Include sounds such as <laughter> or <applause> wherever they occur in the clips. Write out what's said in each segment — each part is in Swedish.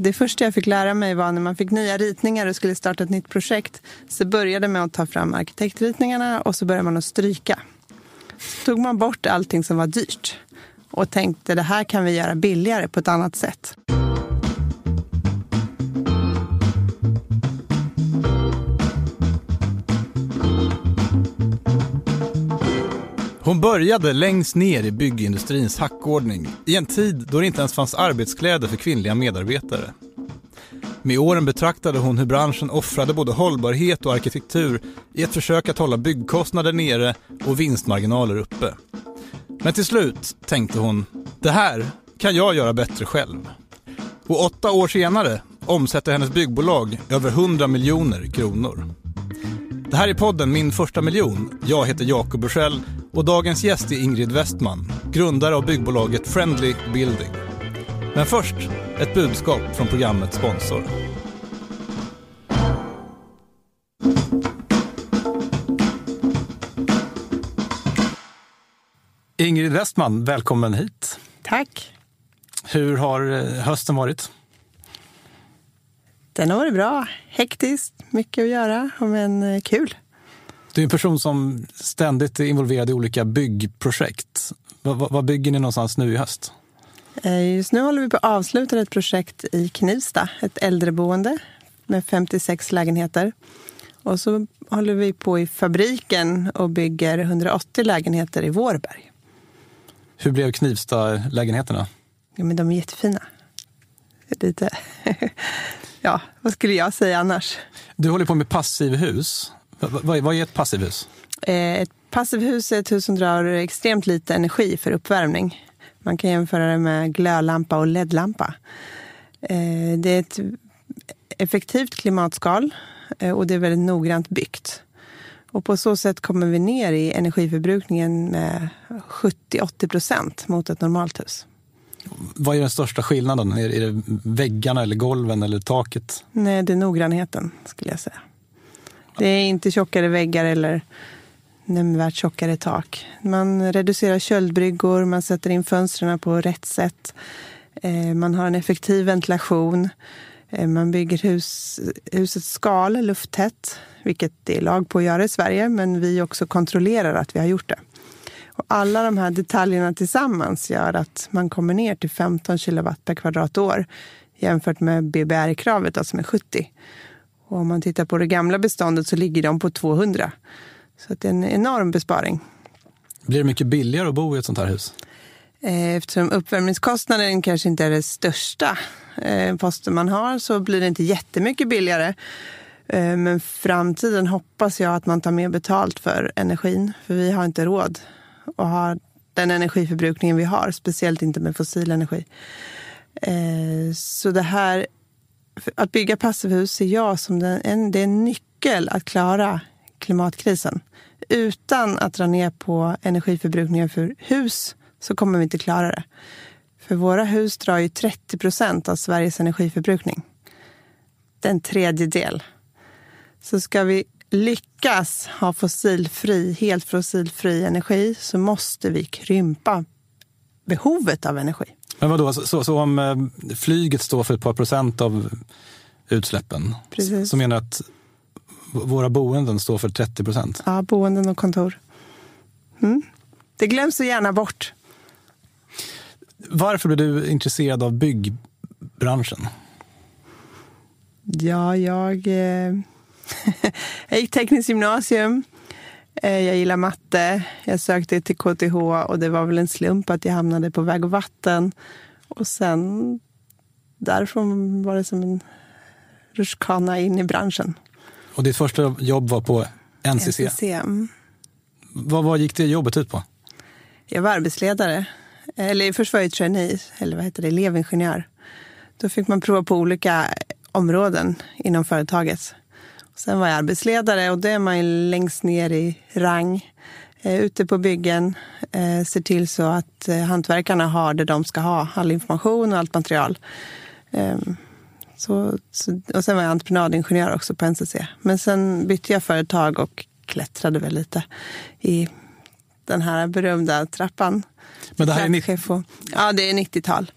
Det första jag fick lära mig var när man fick nya ritningar och skulle starta ett nytt projekt. Så började med att ta fram arkitektritningarna och så började man att stryka. Så tog man bort allting som var dyrt och tänkte det här kan vi göra billigare på ett annat sätt. Hon började längst ner i byggindustrins hackordning i en tid då det inte ens fanns arbetskläder för kvinnliga medarbetare. Med åren betraktade hon hur branschen offrade både hållbarhet och arkitektur i ett försök att hålla byggkostnader nere och vinstmarginaler uppe. Men till slut tänkte hon, det här kan jag göra bättre själv. Och åtta år senare omsätter hennes byggbolag över 100 miljoner kronor. Det här är podden Min första miljon. Jag heter Jakob Bursell och dagens gäst är Ingrid Westman, grundare av byggbolaget Friendly Building. Men först ett budskap från programmets sponsor. Ingrid Westman, välkommen hit. Tack. Hur har eh, hösten varit? Den har varit bra. Hektiskt, mycket att göra, men eh, kul. Du är en person som ständigt är involverad i olika byggprojekt. Vad, vad bygger ni någonstans nu i höst? Eh, just nu håller vi på att avsluta ett projekt i Knivsta, ett äldreboende med 56 lägenheter. Och så håller vi på i fabriken och bygger 180 lägenheter i Vårberg. Hur blev Knivsta-lägenheterna? Ja, men de är jättefina. Lite... <laughs> ja, vad skulle jag säga annars? Du håller på med passivhus. Vad, vad är ett passivhus? Eh, ett passivhus är ett hus som drar extremt lite energi för uppvärmning. Man kan jämföra det med glödlampa och ledlampa. Eh, det är ett effektivt klimatskal eh, och det är väldigt noggrant byggt. Och på så sätt kommer vi ner i energiförbrukningen med 70-80 procent mot ett normalt hus. Vad är den största skillnaden? Är det väggarna, eller golven eller taket? Nej, det är noggrannheten skulle jag säga. Det är inte tjockare väggar eller nämnvärt tjockare tak. Man reducerar köldbryggor, man sätter in fönstren på rätt sätt. Eh, man har en effektiv ventilation. Eh, man bygger hus, husets skal lufttätt, vilket det är lag på att göra i Sverige, men vi också kontrollerar att vi har gjort det. Alla de här detaljerna tillsammans gör att man kommer ner till 15 kilowatt per kvadratår jämfört med BBR-kravet som är 70. Och om man tittar på det gamla beståndet så ligger de på 200. Så det är en enorm besparing. Blir det mycket billigare att bo i ett sånt här hus? Eh, eftersom uppvärmningskostnaden kanske inte är det största eh, posten man har så blir det inte jättemycket billigare. Eh, men framtiden hoppas jag att man tar mer betalt för energin. För vi har inte råd att ha den energiförbrukningen vi har. Speciellt inte med fossil energi. Eh, så det här, att bygga passivhus ser jag som en, det är en nyckel att klara klimatkrisen. Utan att dra ner på energiförbrukningen för hus så kommer vi inte klara det. För våra hus drar ju 30 procent av Sveriges energiförbrukning. Det är en tredjedel. Så ska vi lyckas ha fossilfri, helt fossilfri energi så måste vi krympa behovet av energi. Men vadå, så, så, så om eh, flyget står för ett par procent av utsläppen Precis. så menar du att våra boenden står för 30 procent? Ja, boenden och kontor. Mm. Det glöms så gärna bort. Varför blev du intresserad av byggbranschen? Ja, jag, eh, <laughs> jag gick tekniskt gymnasium. Eh, jag gillar matte. Jag sökte till KTH och det var väl en slump att jag hamnade på väg och vatten. Och sen därifrån var det som en rutschkana in i branschen. Och ditt första jobb var på NCC? NCC. Mm. Vad, vad gick det jobbet ut på? Jag var arbetsledare. Eller först var jag trainee, eller vad heter det, elevingenjör. Då fick man prova på olika områden inom företaget. Sen var jag arbetsledare och då är man ju längst ner i rang. Eh, ute på byggen, eh, ser till så att eh, hantverkarna har det de ska ha, all information och allt material. Eh, så, så, och sen var jag entreprenadingenjör också på NCC. Men sen bytte jag företag och klättrade väl lite i den här berömda trappan. Men det här är 90... Ja, det är 90-tal.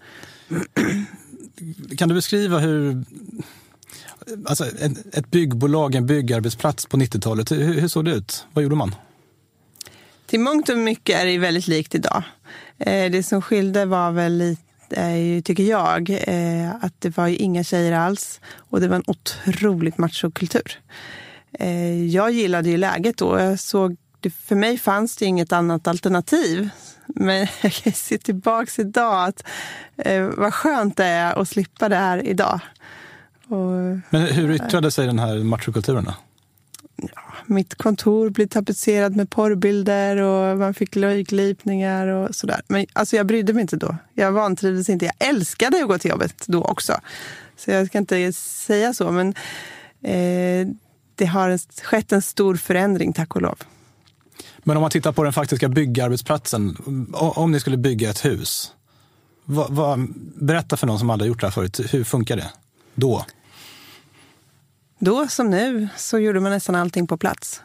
kan du beskriva hur alltså ett, ett byggbolag, en byggarbetsplats på 90-talet, hur, hur såg det ut? Vad gjorde man? Till mångt och mycket är det väldigt likt idag. Eh, det som skilde var väl lite, eh, tycker jag, eh, att det var inga tjejer alls och det var en otroligt machokultur. Jag gillade ju läget då. Jag såg, för mig fanns det inget annat alternativ. Men <laughs> jag kan se tillbaka idag att vad skönt det är att slippa det här idag. Och, Men hur yttrade sig den här machokulturen? Ja, mitt kontor blev tapetserat med porrbilder och man fick löjglipningar och sådär. Men alltså, jag brydde mig inte då. Jag vantrivdes inte. Jag älskade att gå till jobbet då också. Så jag ska inte säga så, men eh, det har skett en stor förändring, tack och lov. Men om man tittar på den faktiska byggarbetsplatsen, om ni skulle bygga ett hus. Vad, vad, berätta för någon som aldrig gjort det här förut, hur funkar det då? Då som nu så gjorde man nästan allting på plats.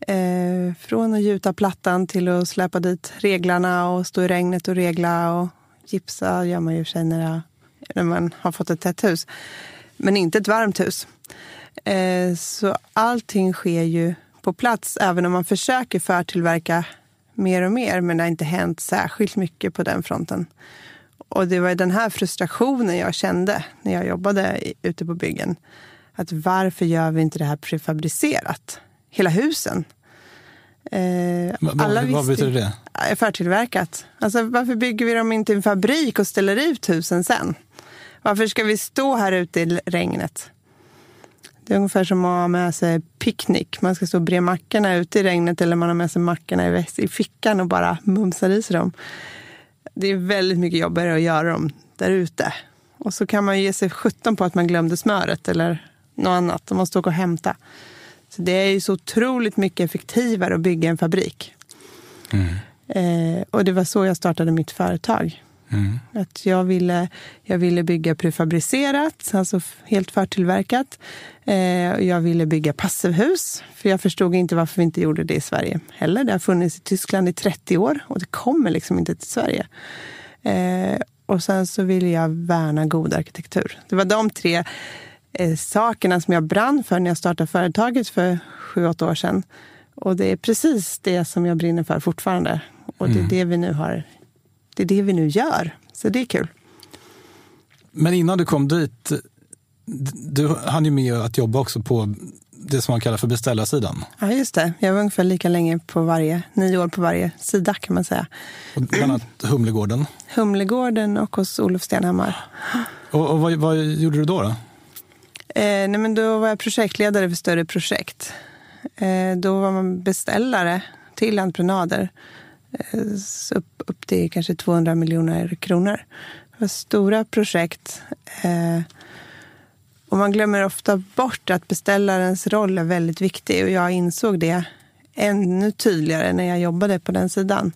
Eh, från att gjuta plattan till att släpa dit reglarna och stå i regnet och regla och gipsa gör man ju sig när, när man har fått ett tätt hus. Men inte ett varmt hus. Eh, så allting sker ju på plats, även om man försöker förtillverka mer och mer. Men det har inte hänt särskilt mycket på den fronten. Och det var den här frustrationen jag kände när jag jobbade ute på byggen att varför gör vi inte det här prefabricerat? Hela husen. Eh, alla vad betyder det? Förtillverkat. Alltså, varför bygger vi dem inte i en fabrik och ställer ut husen sen? Varför ska vi stå här ute i regnet? Det är ungefär som att ha med sig picknick. Man ska stå och bre mackorna ute i regnet eller man har med sig mackorna i, i fickan och bara mumsar i sig dem. Det är väldigt mycket jobbigare att göra dem där ute. Och så kan man ge sig sjutton på att man glömde smöret eller något annat. De måste åka och hämta. Så det är ju så otroligt mycket effektivare att bygga en fabrik. Mm. Eh, och det var så jag startade mitt företag. Mm. Att jag, ville, jag ville bygga prefabricerat, alltså helt förtillverkat. Eh, jag ville bygga passivhus, för jag förstod inte varför vi inte gjorde det i Sverige heller. Det har funnits i Tyskland i 30 år och det kommer liksom inte till Sverige. Eh, och sen så ville jag värna god arkitektur. Det var de tre eh, sakerna som jag brann för när jag startade företaget för sju, åtta år sedan. Och det är precis det som jag brinner för fortfarande. Och det är mm. det vi nu har. Det är det vi nu gör. Så det är kul. Men innan du kom dit, du hann ju med att jobba också på det som man kallar för beställarsidan. Ja, just det. Jag var ungefär lika länge på varje, nio år på varje sida kan man säga. Och bland annat Humlegården. Humlegården och hos Olof Stenhammar. Och, och vad, vad, gjorde du då? då? Eh, nej, men då var jag projektledare för större projekt. Eh, då var man beställare till entreprenader. Eh, upp, upp till kanske 200 miljoner kronor. Det var stora projekt. Eh, och man glömmer ofta bort att beställarens roll är väldigt viktig. Och jag insåg det ännu tydligare när jag jobbade på den sidan.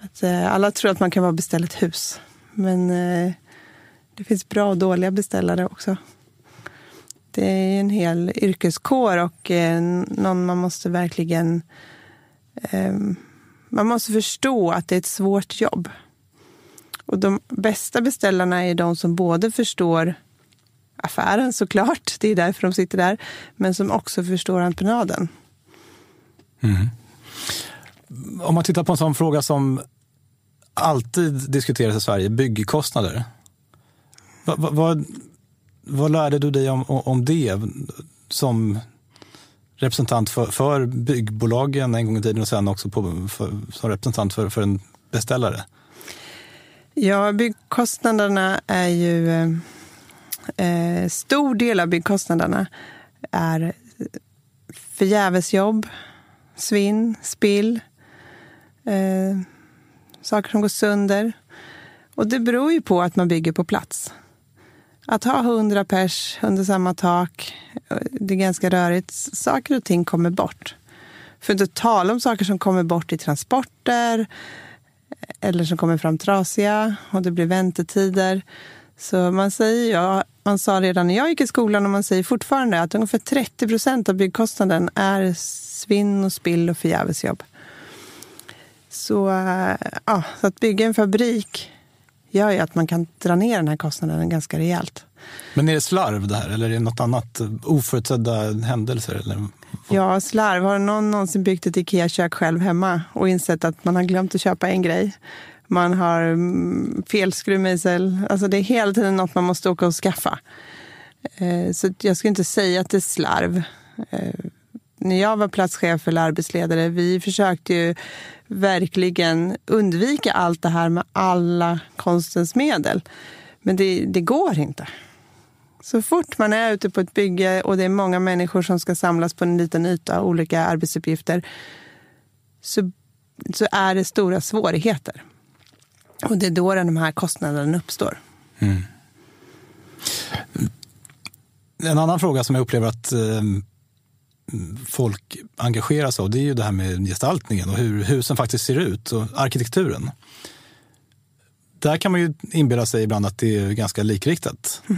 Att, eh, alla tror att man kan vara beställa ett hus. Men eh, det finns bra och dåliga beställare också. Det är en hel yrkeskår och eh, någon man måste verkligen... Eh, man måste förstå att det är ett svårt jobb. Och de bästa beställarna är de som både förstår affären såklart, det är därför de sitter där, men som också förstår entreprenaden. Mm. Om man tittar på en sån fråga som alltid diskuteras i Sverige, byggkostnader. Vad, vad, vad lärde du dig om, om det som representant för, för byggbolagen en gång i tiden och sen också på, för, som representant för, för en beställare? Ja, byggkostnaderna är ju... Eh, eh stor del av byggkostnaderna är förgävesjobb, svinn, spill, eh, saker som går sönder. Och det beror ju på att man bygger på plats. Att ha hundra pers under samma tak, det är ganska rörigt. Saker och ting kommer bort. För att inte tala om saker som kommer bort i transporter eller som kommer fram trasiga och det blir väntetider. Så man säger, ja, man sa redan när jag gick i skolan och man säger fortfarande att ungefär 30 procent av byggkostnaden är svinn och spill och förgävesjobb. Så, eh, ja, så att bygga en fabrik gör ju att man kan dra ner den här kostnaden ganska rejält. Men är det slarv det här eller är det något annat? Oförutsedda händelser? Eller? Ja, slarv. Har någon någonsin byggt ett IKEA-kök själv hemma och insett att man har glömt att köpa en grej? Man har mm, fel skruvmejsel. Alltså det är hela tiden något man måste åka och skaffa. Eh, så jag skulle inte säga att det är slarv. När jag var platschef eller arbetsledare, vi försökte ju verkligen undvika allt det här med alla konstens medel. Men det, det går inte. Så fort man är ute på ett bygge och det är många människor som ska samlas på en liten yta, olika arbetsuppgifter, så, så är det stora svårigheter. Och det är då de här kostnaderna uppstår. Mm. En annan fråga som jag upplever att eh, folk engagerar sig av, det är ju det här med gestaltningen och hur husen faktiskt ser ut och arkitekturen. Där kan man ju inbilla sig ibland att det är ganska likriktat. <laughs>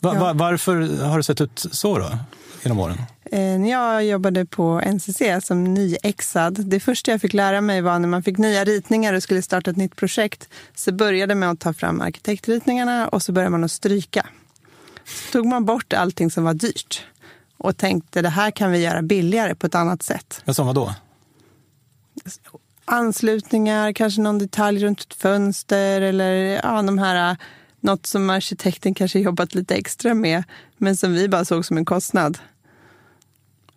Va, va, varför har det sett ut så då, genom åren? Eh, när jag jobbade på NCC som nyexad, det första jag fick lära mig var när man fick nya ritningar och skulle starta ett nytt projekt, så började med att ta fram arkitektritningarna och så började man att stryka. Så tog man bort allting som var dyrt och tänkte det här kan vi göra billigare på ett annat sätt. Ja, som vad då? Anslutningar, kanske någon detalj runt ett fönster eller ja, de här något som arkitekten kanske jobbat lite extra med, men som vi bara såg som en kostnad.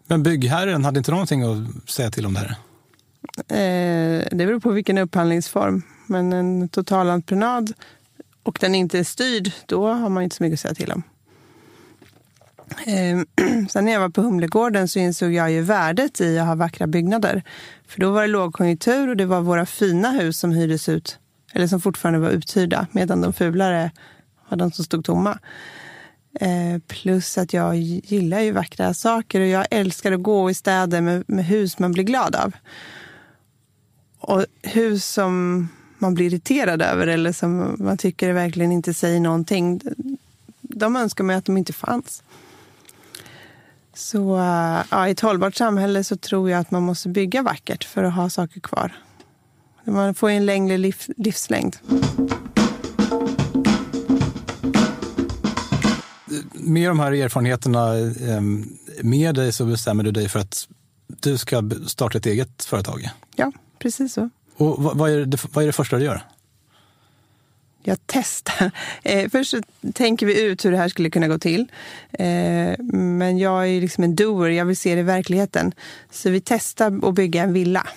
Men byggherren hade inte någonting att säga till om det här? Eh, det beror på vilken upphandlingsform. Men en totalentreprenad och den inte är styrd, då har man inte så mycket att säga till om. Ehm, <clears throat> sen när jag var på Humlegården så insåg jag ju värdet i att ha vackra byggnader. För då var det lågkonjunktur och det var våra fina hus som hyrdes ut eller som fortfarande var uthyrda, medan de fulare var de som stod tomma. Ehm, plus att jag gillar ju vackra saker och jag älskar att gå i städer med, med hus man blir glad av. Och hus som man blir irriterad över eller som man tycker verkligen inte säger någonting, de önskar man att de inte fanns. Så ja, i ett hållbart samhälle så tror jag att man måste bygga vackert för att ha saker kvar. Man får en längre liv, livslängd. Med de här erfarenheterna ehm, med dig så bestämmer du dig för att du ska starta ett eget företag. Ja, precis så. Och vad är det, vad är det första du gör? Jag testar. Eh, först tänker vi ut hur det här skulle kunna gå till. Eh, men jag är liksom en doer, jag vill se det i verkligheten. Så vi testar att bygga en villa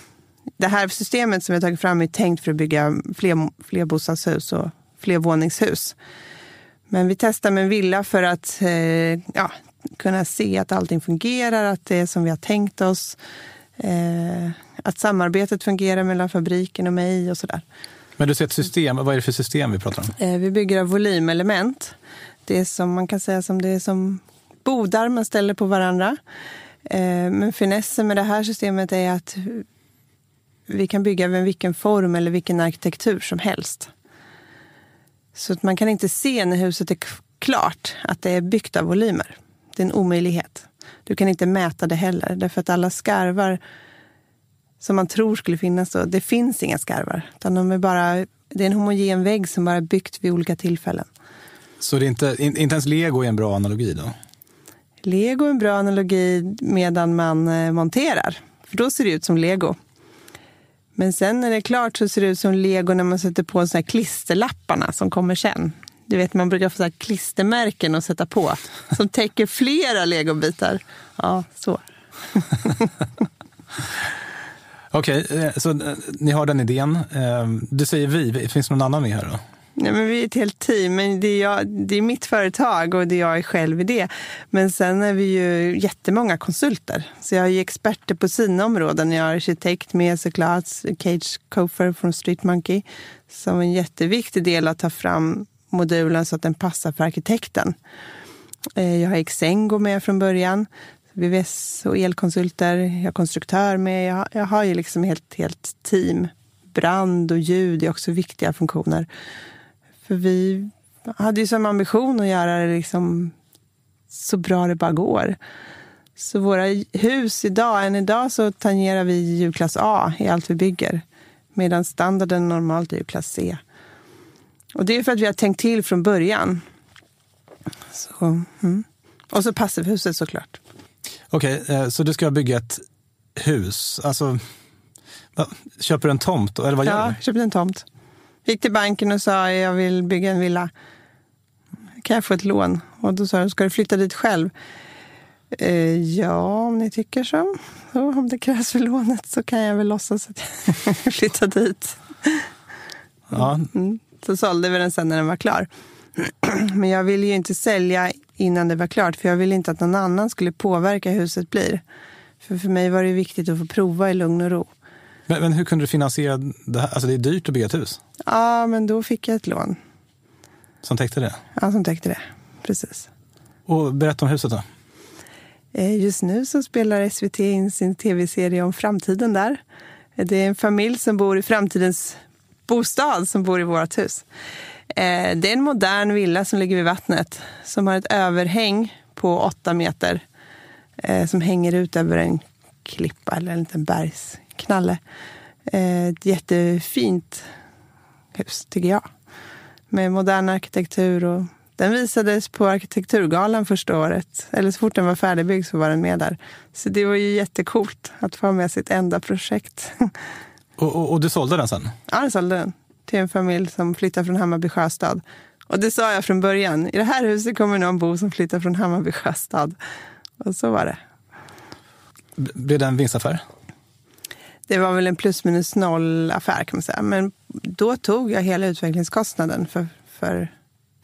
det här systemet som vi har tagit fram är tänkt för att bygga fler, fler bostadshus och flervåningshus. Men vi testar med en villa för att eh, ja, kunna se att allting fungerar, att det är som vi har tänkt oss. Eh, att samarbetet fungerar mellan fabriken och mig och sådär. Men du ser ett system, vad är det för system vi pratar om? Eh, vi bygger av volymelement. Det är som man kan säga som det är som bodar man ställer på varandra. Eh, men finessen med det här systemet är att vi kan bygga med vilken form eller vilken arkitektur som helst. Så att man kan inte se när huset är klart att det är byggt av volymer. Det är en omöjlighet. Du kan inte mäta det heller, därför att alla skarvar som man tror skulle finnas, då, det finns inga skarvar. Utan de är bara, det är en homogen vägg som bara är byggt vid olika tillfällen. Så det är inte, inte ens lego är en bra analogi då? Lego är en bra analogi medan man eh, monterar. För då ser det ut som lego. Men sen när det är klart så ser det ut som lego när man sätter på så här klisterlapparna som kommer sen. Du vet, man brukar få så här klistermärken att sätta på som täcker flera legobitar. Ja, så. <laughs> Okej, okay, så eh, ni har den idén. Eh, du säger vi, finns det någon annan med här då? Nej, men vi är ett helt team. Men det, är jag, det är mitt företag och det är jag är själv i det. Men sen är vi ju jättemånga konsulter. Så jag har ju experter på sina områden. Jag har arkitekt med såklart, Cage Cofer från Street Monkey, som en jätteviktig del att ta fram modulen så att den passar för arkitekten. Jag har Exengo med från början. VVS och elkonsulter. Jag har konstruktör med. Jag har, jag har ju liksom helt, helt team. Brand och ljud är också viktiga funktioner. För vi hade ju som ambition att göra det liksom så bra det bara går. Så våra hus idag, än idag så tangerar vi ljudklass A i allt vi bygger. Medan standarden normalt är julklass C. Och det är för att vi har tänkt till från början. Så, mm. Och så passivhuset såklart. Okej, eh, så du ska bygga ett hus. Alltså, köper du en tomt? Eller vad gör Ja, du? köpte en tomt. Gick till banken och sa jag vill bygga en villa. Kan jag få ett lån? Och då sa de, ska du flytta dit själv? Eh, ja, om ni tycker så. så. Om det krävs för lånet så kan jag väl låtsas att jag <laughs> flyttar dit. Ja, Mm. Så sålde vi den sen när den var klar. <clears throat> Men jag ville ju inte sälja innan det var klart, för jag ville inte att någon annan skulle påverka hur huset blir. För för mig var det viktigt att få prova i lugn och ro. men, men hur kunde du finansiera det här? Alltså det är dyrt att bygga ett hus. Ja, men då fick jag ett lån. Som täckte det. Ja, som täckte det. Precis. Och berätta om huset då. Eh, Just nu så spelar SVT in sin tv-serie om framtiden där. Eh, Det är en familj som bor i framtidens bostad som bor i vårt hus. Eh, Det är en modern villa som ligger vid vattnet som har ett överhäng på åtta meter eh, som hänger ut över en klippa eller en liten bergsknalle. Eh, Ett jättefint hus, tycker jag. Med modern arkitektur. Och den visades på Arkitekturgalan första året. Eller så fort den var färdigbyggd så var den med där. Så det var ju jättekult att få med sitt enda projekt. <laughs> Och, och, och du sålde den sen? Ja, jag sålde den till en familj som flyttar från Hammarby sjöstad. Och det sa jag från början. I det här huset kommer någon bo som flyttar från Hammarby sjöstad. Och så var det. Blev det en vinstaffär? Det var väl en plus minus noll affär kan man säga. Men då tog jag hela utvecklingskostnaden för, för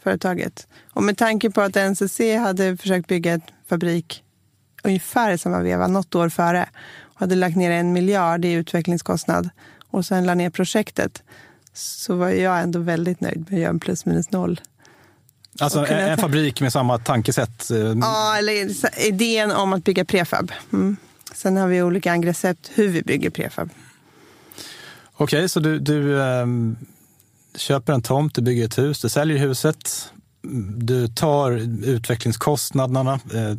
företaget. Och med tanke på att NCC hade försökt bygga en fabrik ungefär i samma veva, något år före, och hade lagt ner en miljard i utvecklingskostnad och sen la ner projektet, så var jag ändå väldigt nöjd med att göra en plus minus noll. Alltså kunna en, fabrik med samma tankesätt? eh, Ja, eller idén om att bygga prefab. Mm. Sen har vi olika angreppssätt hur vi bygger prefab. Okej, så du, du ehm, köper en tomt, du bygger ett hus, du säljer huset. Du tar utvecklingskostnaderna eh,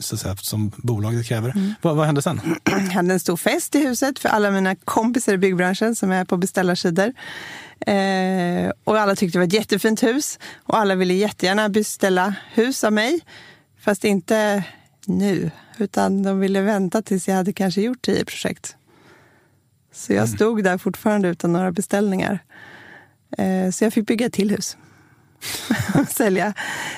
så att säga, som bolaget kräver. Vad, vad händer sen? Jag hade en stor fest i huset för alla mina kompisar i byggbranschen som är på beställarsidor. Eh, och alla tyckte det var ett jättefint hus och alla ville jättegärna beställa hus av mig. Fast inte nu, utan de ville vänta tills jag hade kanske gjort tio projekt. Så jag stod där fortfarande utan några beställningar. Eh, så jag fick bygga ett till hus. <laughs> sälja.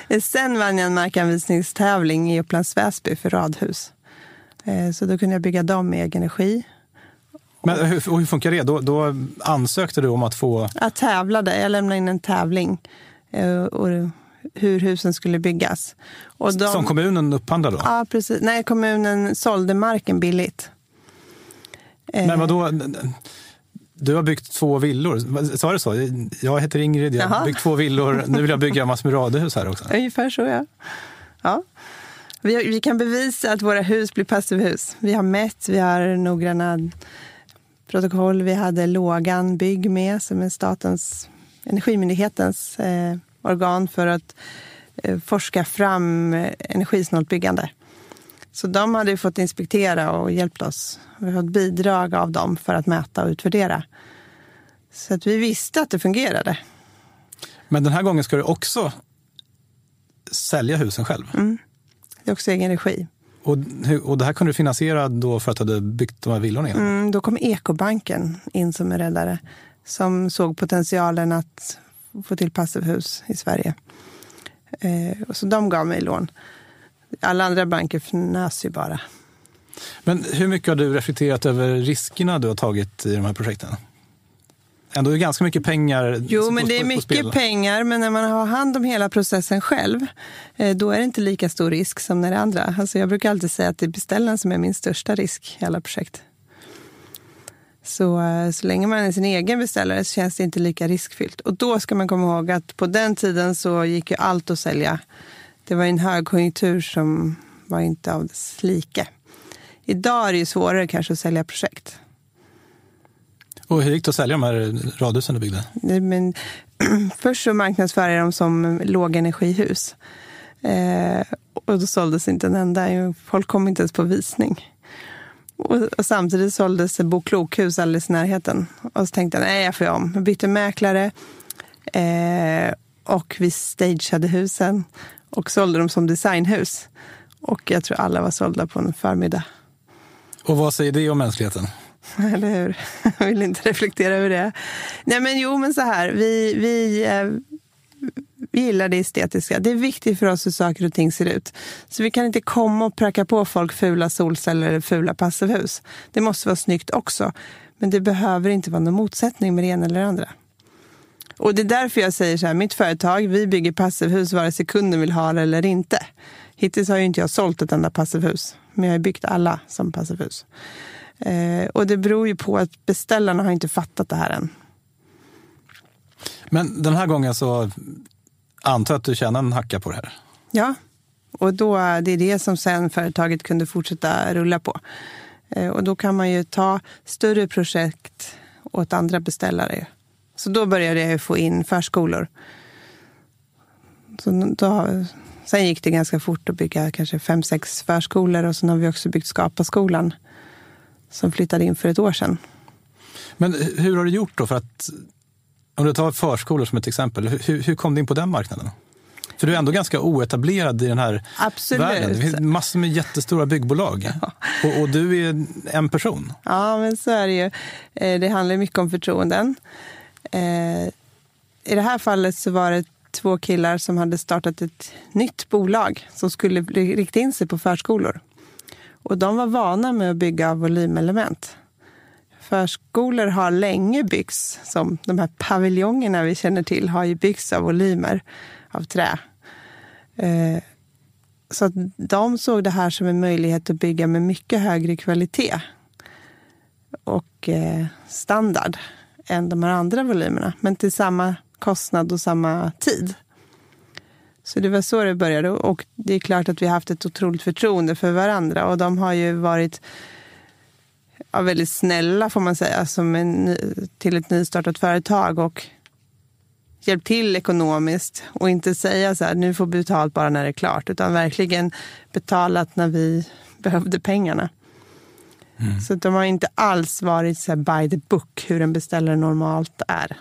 Eh, Sen vann jag en markanvisningstävling i Upplands Väsby för radhus. Eh, Så då kunde jag bygga dem med egen energi. Men hur, och hur funkar det? Då, då ansökte du om att få... Jag tävlade, jag lämnade in en tävling eh, och hur husen skulle byggas. Och de, Som kommunen upphandlar då? Ja, precis. Nej, kommunen sålde marken billigt. Eh, Men vadå? Du har byggt två villor. Sa du så? Jag heter Ingrid, jag har byggt två villor. Nu vill jag bygga massor med radhus här också. Ungefär så, ja. ja. Vi, vi kan bevisa att våra hus blir passivhus. Vi har mätt, vi har noggranna protokoll. Vi hade Lågan Bygg med, som är statens, Energimyndighetens eh, organ för att eh, forska fram energisnålt byggande. Så de hade ju fått inspektera och hjälpt oss. Vi har fått bidrag av dem för att mäta och utvärdera. Så att vi visste att det fungerade. Men den här gången ska du också sälja husen själv. Det är också egen regi. Och, och det här kunde du finansiera då för att du hade byggt de här villorna igen? Mm, då kom Ekobanken in som en räddare som såg potentialen att få till passivhus i Sverige. Eh, och så de gav mig lån. Alla andra banker fnös ju bara. Men hur mycket har du reflekterat över riskerna du har tagit i de här projekten? Ändå är det ganska mycket pengar Jo, men det är mycket pengar. Men när man har hand om hela processen själv, eh, då är det inte lika stor risk som när det andra. Alltså jag brukar alltid säga att det är beställaren som är min största risk i alla projekt. Så, eh, så länge man är sin egen beställare så känns det inte lika riskfyllt. Och då ska man komma ihåg att på den tiden så gick ju allt att sälja. Det var en högkonjunktur som var inte av dess like. Idag är det ju svårare kanske att sälja projekt. Och hur gick det att sälja de här radhusen du byggde? Men, <clears throat> först så marknadsförde jag dem som lågenergihus. Eh, och då såldes inte en enda. Folk kom inte ens på visning. Och, och samtidigt såldes Bo Klokhus alldeles i närheten. Och så tänkte jag, nej jag får göra om. Jag bytte mäklare. Eh, och vi stageade husen och sålde dem som designhus. Och jag tror alla var sålda på en förmiddag. Och vad säger det om mänskligheten? <laughs> Eller hur? Jag vill inte reflektera över det. Nej men jo, men så här. Vi, vi, eh, vi gillar det estetiska. Det är viktigt för oss hur saker och ting ser ut. Så vi kan inte komma och pracka på folk fula solceller eller fula passivhus. Det måste vara snyggt också. Men det behöver inte vara någon motsättning med det ena eller det andra. Och det är därför jag säger så här, mitt företag, vi bygger passivhus vare sig kunden vill ha det eller inte. Hittills har ju inte jag sålt ett enda passivhus, men jag har byggt alla som passivhus. Eh, och det beror ju på att beställarna har inte fattat det här än. Men den här gången så antar jag att du tjänar en hacka på det här? Ja, och då, det är det som sen företaget kunde fortsätta rulla på. Eh, och då kan man ju ta större projekt åt andra beställare. Så då började jag få in förskolor. Så då, sen gick det ganska fort att bygga kanske fem, sex förskolor och sen har vi också byggt Skapa skolan som flyttade in för ett år sedan. Men hur har du gjort då för att, om du tar förskolor som ett exempel, hur, hur kom du in på den marknaden? För du är ändå ganska oetablerad i den här Absolut. världen. Det finns massor med jättestora byggbolag. Ja. Och, och, du är en person. Ja, men så är det ju. Eh, det handlar mycket om förtroenden. Eh, I det här fallet så var det två killar som hade startat ett nytt bolag som skulle rikta in sig på förskolor. Och de var vana med att bygga volymelement. Förskolor har länge byggts, som de här paviljongerna vi känner till, har ju byggts av volymer av trä. Eh, så att de såg det här som en möjlighet att bygga med mycket högre kvalitet och eh, standard än de här andra volymerna, men till samma kostnad och samma tid. Så det var så det började. Och det är klart att vi har haft ett otroligt förtroende för varandra. Och de har ju varit ja, väldigt snälla, får man säga, som en, till ett nystartat företag. Och hjälpt till ekonomiskt och inte säga så här, nu får vi betalt bara när det är klart. Utan verkligen betalat när vi behövde pengarna. Mm. Så de har inte alls varit så by the book, hur en beställare normalt är.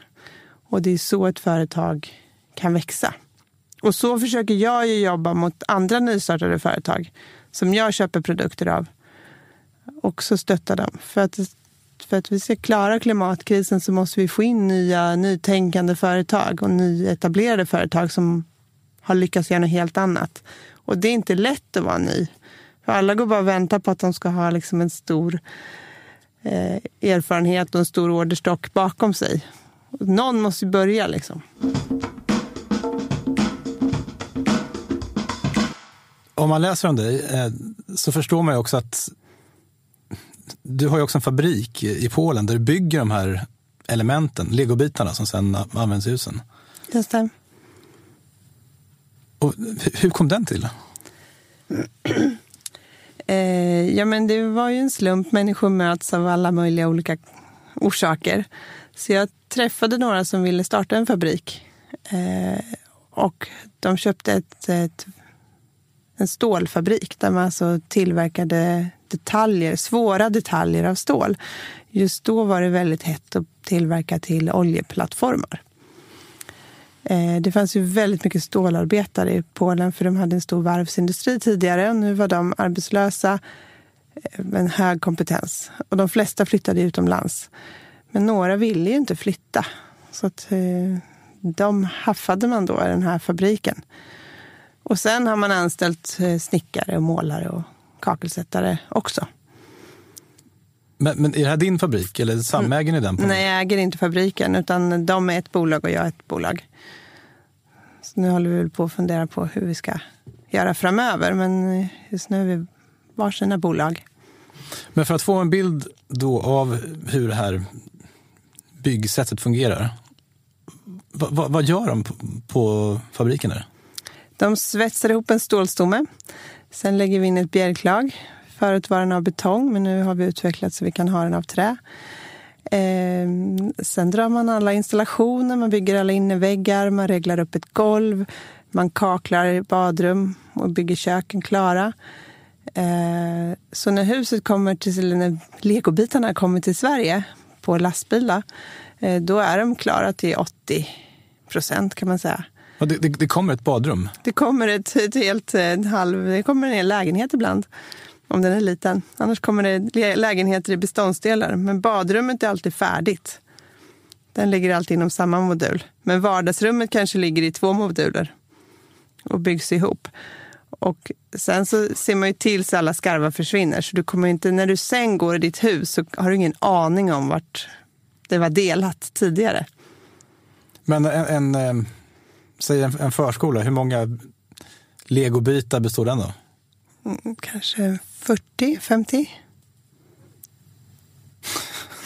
Och det är så ett företag kan växa. Och så försöker jag ju jobba mot andra nystartade företag som jag köper produkter av. Också stötta dem. För att, för att vi ska klara klimatkrisen så måste vi få in nya nytänkande företag och nyetablerade företag som har lyckats göra något helt annat. Och det är inte lätt att vara ny. Alla går bara och väntar på att de ska ha liksom en stor eh, erfarenhet och en stor orderstock bakom sig. Någon måste börja liksom. Om man läser om dig eh, så förstår man ju också att du har ju också en fabrik i Polen där du bygger de här elementen, legobitarna som sen används i husen. Just det. Och hur kom den till? Eh, ja, men det var ju en slump. Människor möts av alla möjliga olika orsaker. Så jag träffade några som ville starta en fabrik. Eh, och de köpte ett, ett, en stålfabrik där man alltså tillverkade detaljer, svåra detaljer av stål. Just då var det väldigt hett att tillverka till oljeplattformar. Eh, det fanns ju väldigt mycket stålarbetare i Polen för de hade en stor varvsindustri tidigare och nu var de arbetslösa eh, med en hög kompetens. Och de flesta flyttade utomlands. Men några ville ju inte flytta. Så att, eh, de haffade man då i den här fabriken. Och sen har man anställt snickare och målare och kakelsättare också. Men, men är det här din fabrik eller samäger ni den? På Nej, jag äger inte fabriken utan de är ett bolag och jag är ett bolag. Så nu håller vi på att fundera på hur vi ska göra framöver. Men just nu är vi varsina bolag. Men för att få en bild då av hur det här byggsättet fungerar. Va, va, vad gör de på, på fabriken? Där? De svetsar ihop en stålstomme. Sen lägger vi in ett bjälklag. Förut var den av betong, men nu har vi utvecklat så vi kan ha den av trä. Eh, sen drar man alla installationer, man bygger alla innerväggar, man reglar upp ett golv, man kaklar badrum och bygger köken klara. Eh, så när huset kommer till, när legobitarna kommer till Sverige på lastbilar, eh, då är de klara till 80 procent kan man säga. Det, det, det kommer ett badrum? Det kommer ett, ett helt en halv, det kommer en hel lägenhet ibland. Om den är liten. Annars kommer det lägenheter i beståndsdelar. Men badrummet är alltid färdigt. Den ligger alltid inom samma modul. Men vardagsrummet kanske ligger i två moduler och byggs ihop. Och sen så ser man ju till så alla skarvar försvinner. Så du kommer inte, när du sen går i ditt hus så har du ingen aning om vart det var delat tidigare. Men en, en, eh, säg en, en förskola, hur många legobitar består den av? Mm, kanske 40, 50.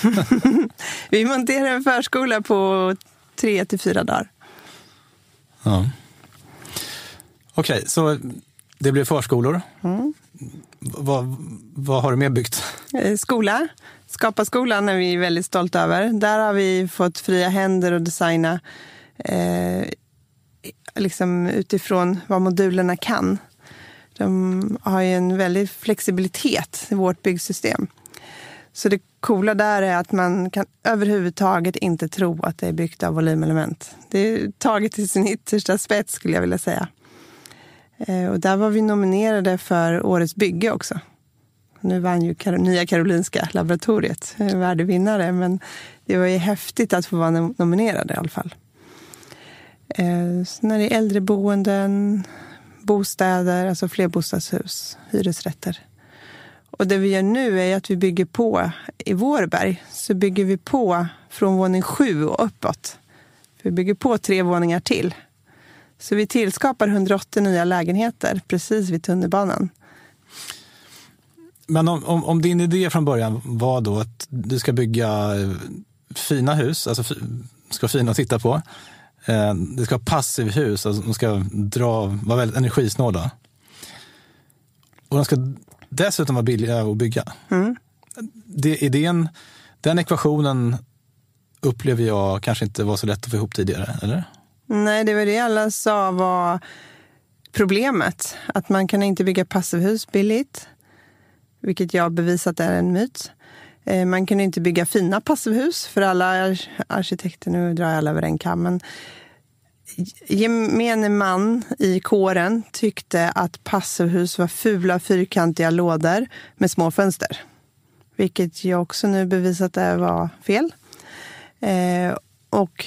<laughs> Vi monterar en förskola på tre till fyra dagar. Ja. Okej, okay, så det blir förskolor. Mm. Vad, vad har du mer byggt? Eh, skola. Skapa skolan är vi väldigt stolta över. Där har vi fått fria händer att designa eh, liksom utifrån vad modulerna kan. De har ju en väldig flexibilitet i vårt byggsystem. Så det coola där är att man kan överhuvudtaget inte tro att det är byggt av volymelement. Det är taget till sin yttersta spets skulle jag vilja säga. Eh, och där var vi nominerade för Årets bygge också. Nu vann ju Nya Karolinska laboratoriet, eh, värdevinnare, men det var ju häftigt att få vara nominerad i alla fall. Sen så när det är äldreboenden, bostäder, alltså flerbostadshus, hyresrätter. Och det vi gör nu är att vi bygger på, i Vårberg, så bygger vi på från våning sju och uppåt. Vi bygger på tre våningar till. Så vi tillskapar 180 nya lägenheter precis vid tunnelbanan. Men om, om, om, din idé från början var då att du ska bygga eh, fina hus, alltså ska vara fina att titta på. Eh, det ska vara passivhus, alltså de ska dra, vara väldigt energisnåla. Och de ska dessutom vara billiga att bygga. Mm. Det, idén, den ekvationen upplever jag kanske inte var så lätt att få ihop tidigare, eller? Nej, det var det alla sa var problemet. Att man kan inte bygga passivhus billigt, vilket jag bevisat är en myt. Eh, man kunde inte bygga fina passivhus, för alla arkitekter, nu drar jag alla över en kam, men gemene man i kåren tyckte att passivhus var fula fyrkantiga lådor med små fönster. Vilket jag också nu bevisat det var fel. Eh, och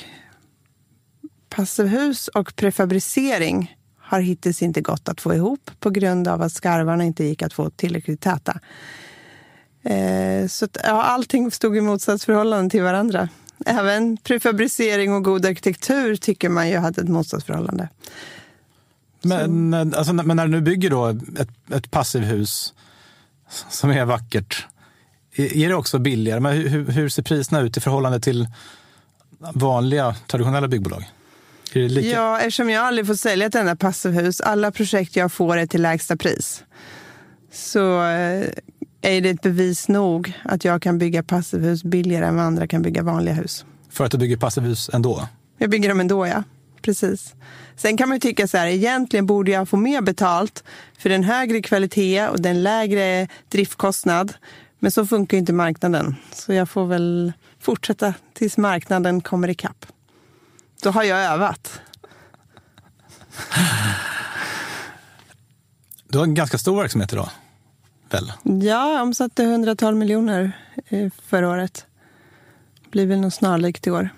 passivhus och prefabricering har hittills inte gått att få ihop på grund av att skarvarna inte gick att få tillräckligt täta. Eh, så att, ja, allting stod i motsatsförhållande till varandra. Även prefabricering och god arkitektur tycker man ju hade ett motsatsförhållande. Men, alltså, men när du nu bygger då ett, ett passivhus som är vackert, är det också billigare? Men hur, hur ser priserna ut i förhållande till vanliga traditionella byggbolag? Ja, eftersom jag aldrig får sälja ett enda passivhus, alla projekt jag får är till lägsta pris. Så eh, är det ett bevis nog att jag kan bygga passivhus billigare än vad andra kan bygga vanliga hus. För att du bygger passivhus ändå? Jag bygger dem ändå, ja. Precis. Sen kan man ju tycka så här, egentligen borde jag få mer betalt för den högre kvalitet och den lägre driftkostnad. Men så funkar ju inte marknaden. Så jag får väl fortsätta tills marknaden kommer ikapp. Då har jag övat. Du har en ganska stor verksamhet idag väl? Ja, omsatte 112 miljoner förra året. Blir väl något snarlikt i år.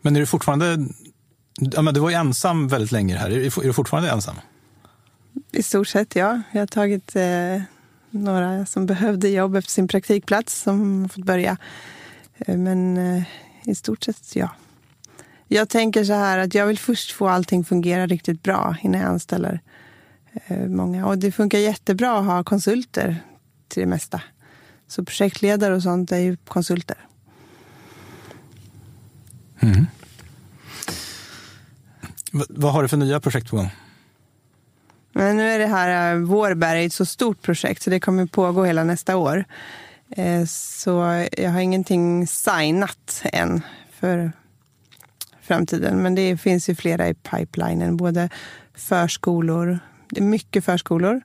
Men är du fortfarande... Ja, men du var ju ensam väldigt länge här. Är du fortfarande ensam? I stort sett, ja. Jag har tagit eh, några som behövde jobb efter sin praktikplats som har fått börja. Eh, men eh, i stort sett, ja. Jag tänker så här att jag vill först få allting fungera riktigt bra innan jag anställer Eh, många. Och det funkar jättebra att ha konsulter till det mesta. Så projektledare och sånt är ju konsulter. Mm. vad har du för nya projekt på gång? Men nu är det här eh, Vårberg ett så stort projekt så det kommer pågå hela nästa år. Eh, så jag har ingenting signat än för framtiden. Men det finns ju flera i pipelinen. Både förskolor, det är mycket förskolor,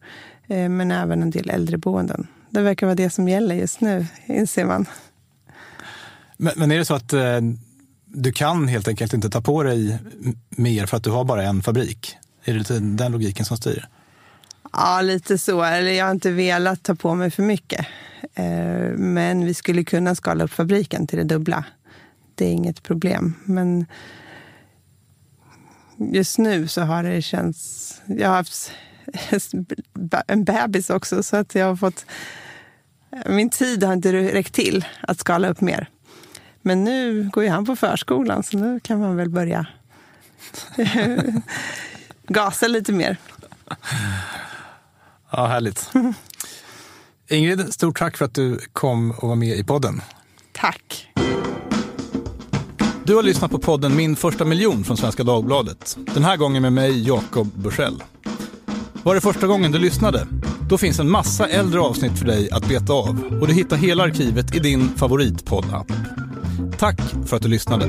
eh, men även en del äldreboenden. Det verkar vara det som gäller just nu, inser man. Men, men är det så att eh, du kan helt enkelt inte ta på dig mer för att du har bara en fabrik? Är det lite den logiken som styr? Ja, lite så. Eller jag har inte velat ta på mig för mycket. Eh, men vi skulle kunna skala upp fabriken till det dubbla. Det är inget problem. Men just nu så har det känts... Jag har haft <laughs> en bebis också, så att jag har fått... Min tid har inte räckt till att skala upp mer. Men nu går ju han på förskolan, så nu kan man väl börja <laughs> gasa lite mer. Ja, härligt. <laughs> Ingrid, stort tack för att du kom och var med i podden. Tack. Du har lyssnat på podden Min första miljon från Svenska Dagbladet. Den här gången med mig, Jakob Bursell. Var det första gången du lyssnade? Då finns en massa äldre avsnitt för dig att beta av och du hittar hela arkivet i din favoritpodd-app. Tack för att du lyssnade.